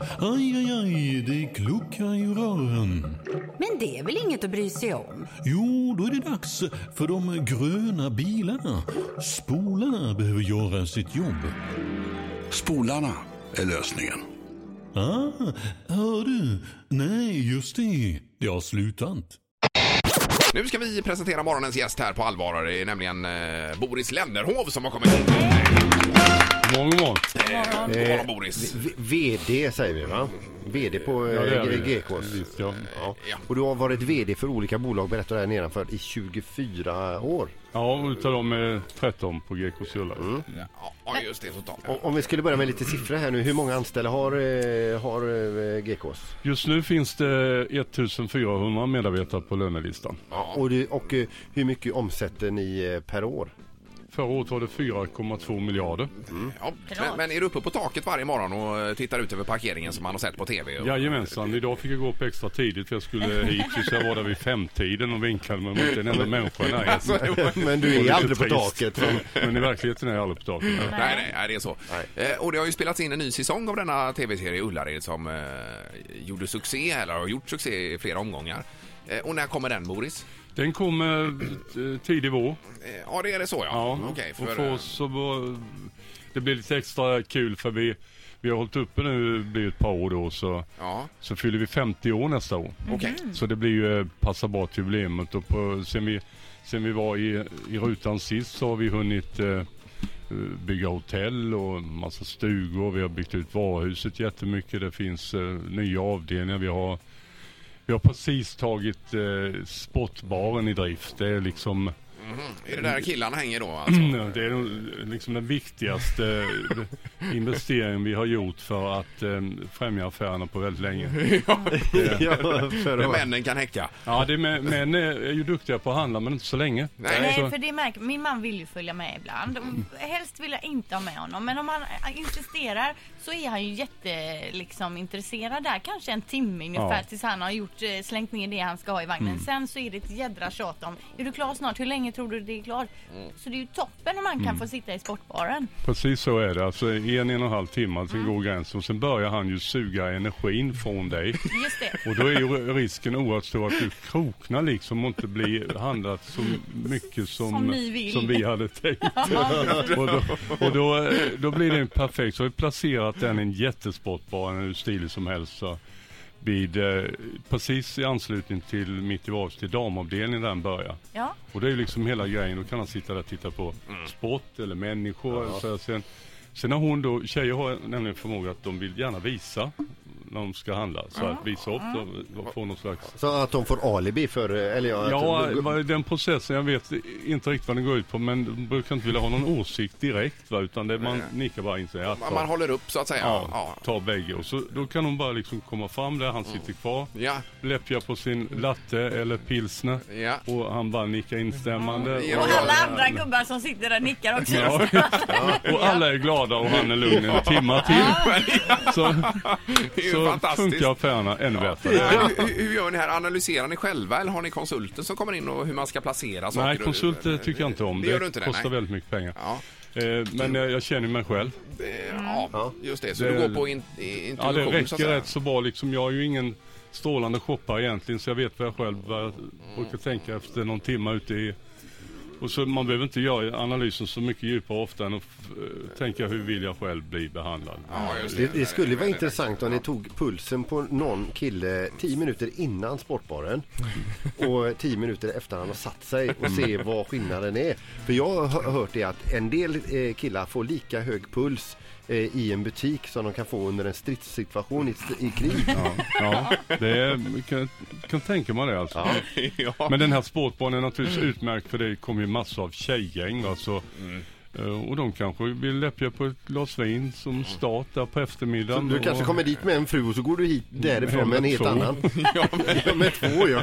Aj, aj, aj, det kluckar i rören. Men det är väl inget att bry sig om? Jo, då är det dags för de gröna bilarna. Spolarna behöver göra sitt jobb. Spolarna är lösningen. Ah, hör du? Nej, just det. Det har slutat. Nu ska vi presentera morgonens gäst här på allvar. Det är nämligen eh, Boris Lennerhov som har kommit hit. God morgon. Eh, God morgon Boris. V- VD säger vi va? VD på Ja, det är eh, vi. GKs. Visst, ja. Ja. Ja. Och du har varit VD för olika bolag, berättar du här nedanför, i 24 år. Ja, utav dem är 13 på GK Sulla. Ja, just det. Totalt. O- Om vi skulle börja med lite siffror här nu, hur många anställda har, eh, har eh, GKs? Just nu finns det 1400 medarbetare på lönelistan. Och, det, och hur mycket omsätter ni per år? Förra året var det 4,2 miljarder. Ja, men, men är du uppe på taket varje morgon och eh, tittar ut över parkeringen som man har sett på TV? Och- Jajamensan, idag fick jag gå upp extra tidigt för jag skulle hit så jag var där vid femtiden och vinkade men mot en enda människa i Alltså. Men du är aldrig på taket. Men i verkligheten är jag aldrig på taket. Nej, nej, nej, det är så. Eh, och det har ju spelats in en ny säsong av denna tv-serie Ullared som eh, gjorde succé, eller har gjort succé i flera omgångar. Eh, och när kommer den, Boris? Den kommer eh, tidig vår. Ja, det är det så, ja. Ja, Okej, och för, för eh, oss så var, det blir lite extra kul för vi, vi har hållit uppe nu, blir ett par år då, så, Ja, så fyller vi 50 år nästa år. okej. Så det blir ju eh, passa bra till jubileumet och på, sen, vi, sen vi var i, i rutan sist så har vi hunnit eh, bygga hotell och massa stugor. Vi har byggt ut varuhuset jättemycket. Det finns eh, nya avdelningar. Vi har, vi har precis tagit eh, sportbaren i drift. Det är liksom är det där killarna hänger då alltså? det är nog liksom den viktigaste eh, investeringen vi har gjort för att eh, främja affärerna på väldigt länge. ja, för Där att, männen kan häcka. Ja, det är med, män är ju duktiga på att handla men inte så länge. Nej. Så- Nej, för det märker Min man vill ju följa med ibland. Helst vill jag inte ha med honom. Men om han äh, insisterar så är han ju jätte liksom, intresserad där. Kanske en timme ungefär Ja. Mm. tills han har gjort, eh, slängt ner det han ska ha i vagnen. Sen så är det ett jädra tjat om Är du klar snart? Hur länge tror du det är klart? Så det är ju toppen om man Mm. kan få sitta i sportbaren. Precis så är det. Alltså en, en och en halv timme, sen går gränsen. Och sen börjar han ju suga energin från dig. Just det. Och då är ju risken oerhört stor att du kroknar liksom och inte blir handlat så mycket som, Som som vi hade tänkt. och då, och då, då blir det perfekt. Så har vi placerat den i en jättesportbar, hur stilig som helst. Så vid, eh, precis i anslutning till mitt i vardags till damavdelningen där den börjar. Ja. Och det är ju liksom hela grejen. Då kan han sitta där och titta på sport eller människor. Så sen, sen har hon då, tjejer har nämligen förmåga att de vill gärna visa när de ska handla. Så att visa upp, och få någon slags så att de får alibi för, eller ja, Ja, att, den processen, jag vet inte riktigt vad den går ut på men de brukar inte vilja ha någon åsikt direkt va, utan det, man nickar bara in sig. Ja, Man, man håller upp så att säga. ja, Ja. ta bägge och så då kan hon bara liksom komma fram där, han sitter kvar, Ja. läppjar på sin latte eller pilsner Ja. och han bara nickar instämmande. Ja, Och alla andra gubbar som sitter där nickar också. Ja, och alla är glada och han är lugn en timma till. Så, så fantastiskt. funkar affärerna ännu bättre. Men hur, hur gör ni här? Analyserar ni själva eller har ni konsulter som kommer in och hur man ska placera saker? Nej, konsulter tycker jag inte om. Det gör du inte, Det kostar nej. väldigt mycket pengar. Ja, Eh, Men jag känner mig själv. ja, just det. Så Det- du går på in, i- Ja, det intuition så räcker säga? rätt så bra liksom. Jag är ju ingen strålande shoppare egentligen så jag vet vad jag själv vad jag brukar tänka efter någon timme ute i och så man behöver inte göra analysen så mycket djupare ofta än att uh, tänka hur vill jag själv bli behandlad. Ja, just det, det skulle vara intressant om ni tog pulsen på någon kille 10 minuter innan sportbaren och 10 minuter efter han har satt sig och se vad skillnaden är. För jag har hö- hört det att en del eh, killar får lika hög puls eh, i en butik som de kan få under en stridssituation i, i krig. Ja, det är, kan, kan tänka mig det alltså. ja. Men den här sportbanan är naturligtvis utmärkt för det kommer ju massor av tjejgäng. Alltså, Mm. eh, och de kanske vill läppja på ett glas vin som start där på Så eftermiddagen. du kanske och- kommer dit med en fru och så går du hit därifrån med en helt annan. Ja, med två ja.